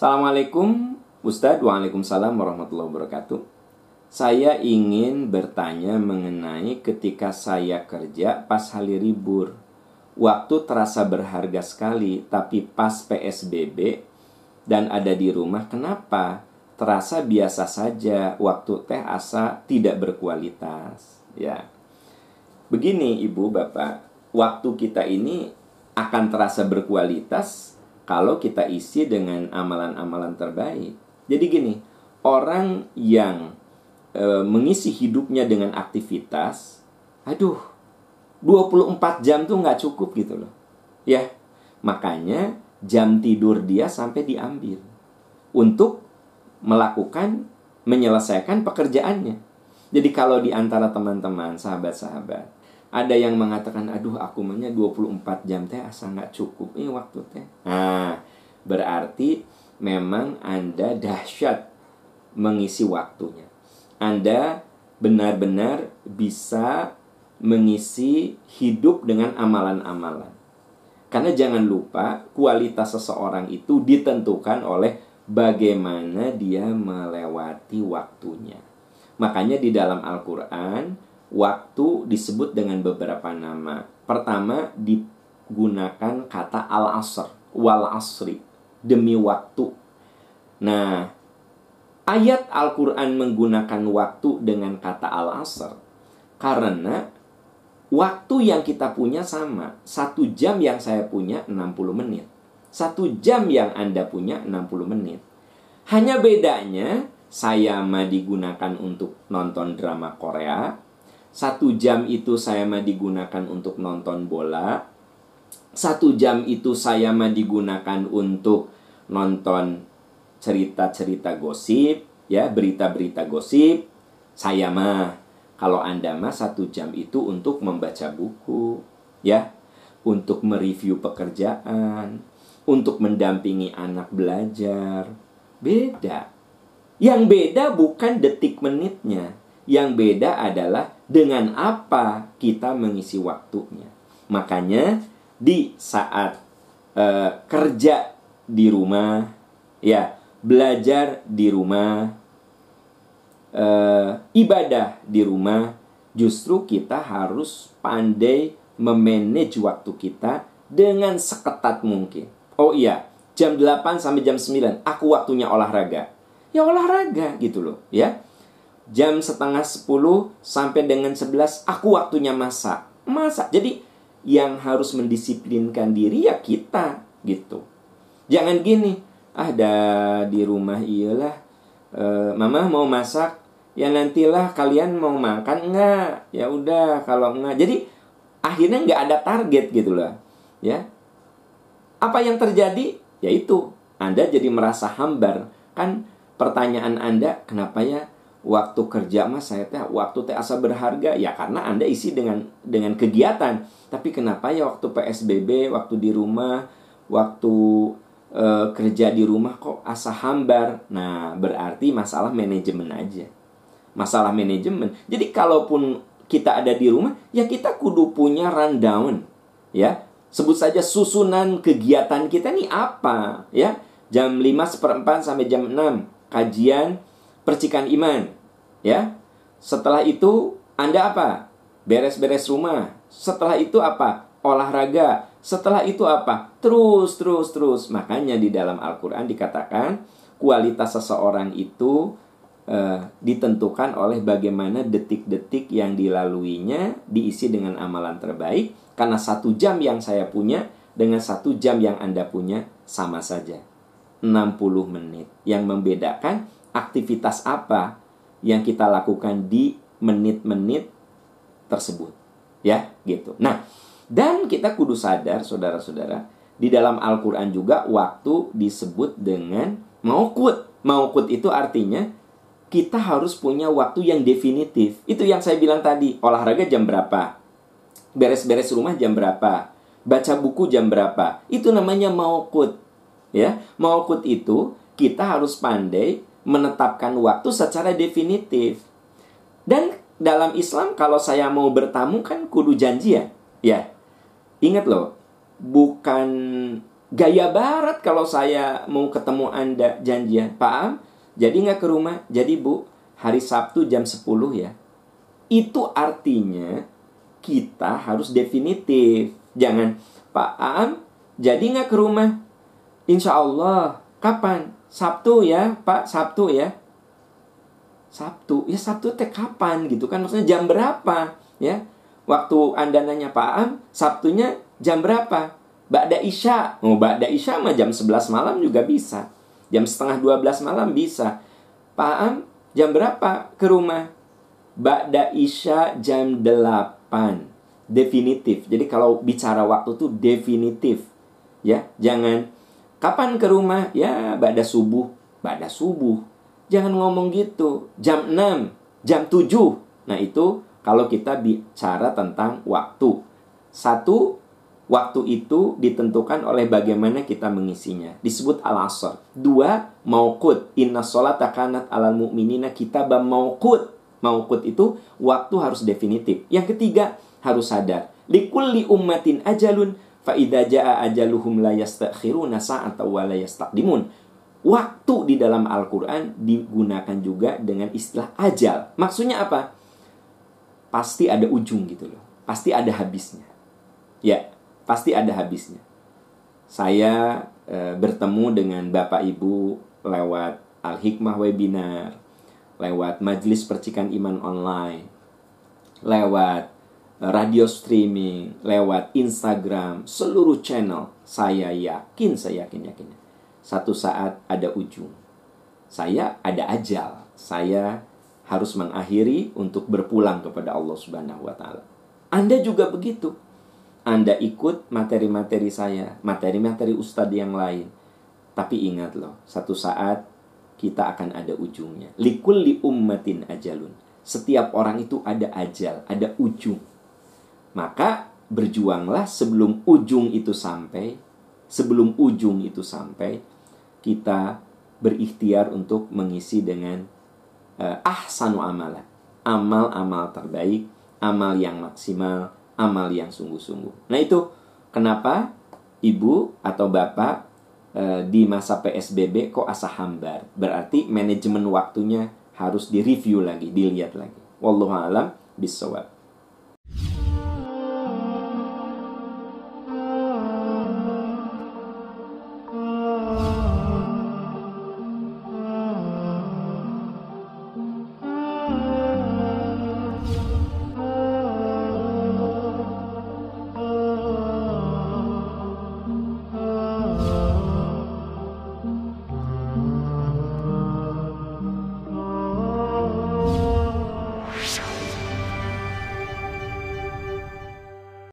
Assalamualaikum Ustadz, Waalaikumsalam warahmatullahi wabarakatuh. Saya ingin bertanya mengenai ketika saya kerja pas hari libur. Waktu terasa berharga sekali, tapi pas PSBB dan ada di rumah, kenapa? Terasa biasa saja, waktu teh asa tidak berkualitas Ya, Begini Ibu Bapak, waktu kita ini akan terasa berkualitas kalau kita isi dengan amalan-amalan terbaik. Jadi gini, orang yang e, mengisi hidupnya dengan aktivitas, aduh, 24 jam tuh nggak cukup gitu loh. Ya, makanya jam tidur dia sampai diambil untuk melakukan menyelesaikan pekerjaannya. Jadi kalau di antara teman-teman, sahabat-sahabat, ada yang mengatakan, aduh aku maunya 24 jam teh asa nggak cukup ini waktu teh. Nah, berarti memang Anda dahsyat mengisi waktunya. Anda benar-benar bisa mengisi hidup dengan amalan-amalan. Karena jangan lupa kualitas seseorang itu ditentukan oleh bagaimana dia melewati waktunya. Makanya di dalam Al-Qur'an waktu disebut dengan beberapa nama. Pertama digunakan kata al-asr, wal asri, demi waktu. Nah, ayat Al-Qur'an menggunakan waktu dengan kata al-asr karena waktu yang kita punya sama. Satu jam yang saya punya 60 menit. Satu jam yang Anda punya 60 menit. Hanya bedanya saya mah digunakan untuk nonton drama Korea, satu jam itu saya mah digunakan untuk nonton bola. Satu jam itu saya mah digunakan untuk nonton cerita-cerita gosip, ya berita-berita gosip. Saya mah, kalau Anda mah satu jam itu untuk membaca buku, ya, untuk mereview pekerjaan, untuk mendampingi anak belajar. Beda. Yang beda bukan detik menitnya, yang beda adalah dengan apa kita mengisi waktunya. Makanya di saat uh, kerja di rumah, ya belajar di rumah, uh, ibadah di rumah, justru kita harus pandai memanage waktu kita dengan seketat mungkin. Oh iya, jam 8 sampai jam 9 aku waktunya olahraga. Ya olahraga gitu loh, ya jam setengah sepuluh sampai dengan sebelas aku waktunya masak. Masak. Jadi yang harus mendisiplinkan diri ya kita gitu. Jangan gini, ada di rumah iyalah e, mama mau masak ya nantilah kalian mau makan enggak ya udah kalau enggak jadi akhirnya nggak ada target gitu loh ya apa yang terjadi yaitu anda jadi merasa hambar kan pertanyaan anda kenapa ya waktu kerja mas saya teh waktu teh asa berharga. Ya karena anda isi dengan dengan kegiatan. Tapi kenapa ya waktu psbb waktu di rumah waktu e, kerja di rumah kok asa hambar? Nah berarti masalah manajemen aja. Masalah manajemen. Jadi kalaupun kita ada di rumah ya kita kudu punya rundown ya. Sebut saja susunan kegiatan kita nih apa ya. Jam 5 seperempat sampai jam 6 kajian percikan iman. Ya. Setelah itu Anda apa? Beres-beres rumah. Setelah itu apa? Olahraga. Setelah itu apa? Terus, terus, terus. Makanya di dalam Al-Quran dikatakan kualitas seseorang itu uh, ditentukan oleh bagaimana detik-detik yang dilaluinya diisi dengan amalan terbaik. Karena satu jam yang saya punya dengan satu jam yang Anda punya sama saja. 60 menit. Yang membedakan aktivitas apa yang kita lakukan di menit-menit tersebut. Ya, gitu. Nah, dan kita kudu sadar, saudara-saudara, di dalam Al-Quran juga waktu disebut dengan maukut. Maukut itu artinya kita harus punya waktu yang definitif. Itu yang saya bilang tadi, olahraga jam berapa? Beres-beres rumah jam berapa? Baca buku jam berapa? Itu namanya maukut. Ya, maukut itu kita harus pandai menetapkan waktu secara definitif. Dan dalam Islam kalau saya mau bertamu kan kudu janji ya. Ya. Ingat loh, bukan gaya barat kalau saya mau ketemu Anda janjian. Pak Am, jadi nggak ke rumah? Jadi Bu, hari Sabtu jam 10 ya. Itu artinya kita harus definitif. Jangan, Pak Am, jadi nggak ke rumah? Insya Allah, kapan? Sabtu ya, Pak, Sabtu ya. Sabtu, ya Sabtu teh kapan gitu kan? Maksudnya jam berapa ya? Waktu Anda nanya Pak Am, Sabtunya jam berapa? Ba'da Isya. Oh, Ba'da Isya mah jam 11 malam juga bisa. Jam setengah 12 malam bisa. Pak Am, jam berapa ke rumah? Ba'da Isya jam 8. Definitif. Jadi kalau bicara waktu tuh definitif. Ya, jangan kapan ke rumah? Ya, Ba'da subuh. Ba'da subuh. Jangan ngomong gitu. Jam 6, jam 7. Nah, itu kalau kita bicara tentang waktu. Satu, Waktu itu ditentukan oleh bagaimana kita mengisinya. Disebut al-asr. Dua, maukut. Inna sholat kanat alal mu'minina kitabam maukut. Maukut itu waktu harus definitif. Yang ketiga, harus sadar. Likulli ummatin ajalun fa ajaluhum la yastakhiruna sa'ata wa. Waktu di dalam Al-Qur'an digunakan juga dengan istilah ajal. Maksudnya apa? Pasti ada ujung gitu loh. Pasti ada habisnya. Ya, pasti ada habisnya. Saya e, bertemu dengan Bapak Ibu lewat Al-Hikmah webinar, lewat Majelis Percikan Iman online, lewat radio streaming, lewat Instagram, seluruh channel. Saya yakin, saya yakin yakinnya satu saat ada ujung. Saya ada ajal. Saya harus mengakhiri untuk berpulang kepada Allah Subhanahu wa taala. Anda juga begitu. Anda ikut materi-materi saya, materi-materi ustadz yang lain. Tapi ingat loh, satu saat kita akan ada ujungnya. Likul li ummatin ajalun. Setiap orang itu ada ajal, ada ujung. Maka berjuanglah sebelum ujung itu sampai. Sebelum ujung itu sampai, kita berikhtiar untuk mengisi dengan uh, ahsanu amalan. Amal-amal terbaik, amal yang maksimal, amal yang sungguh-sungguh. Nah itu kenapa ibu atau bapak e, di masa PSBB kok asa hambar. Berarti manajemen waktunya harus direview lagi, dilihat lagi. Wallahu alam bisawab.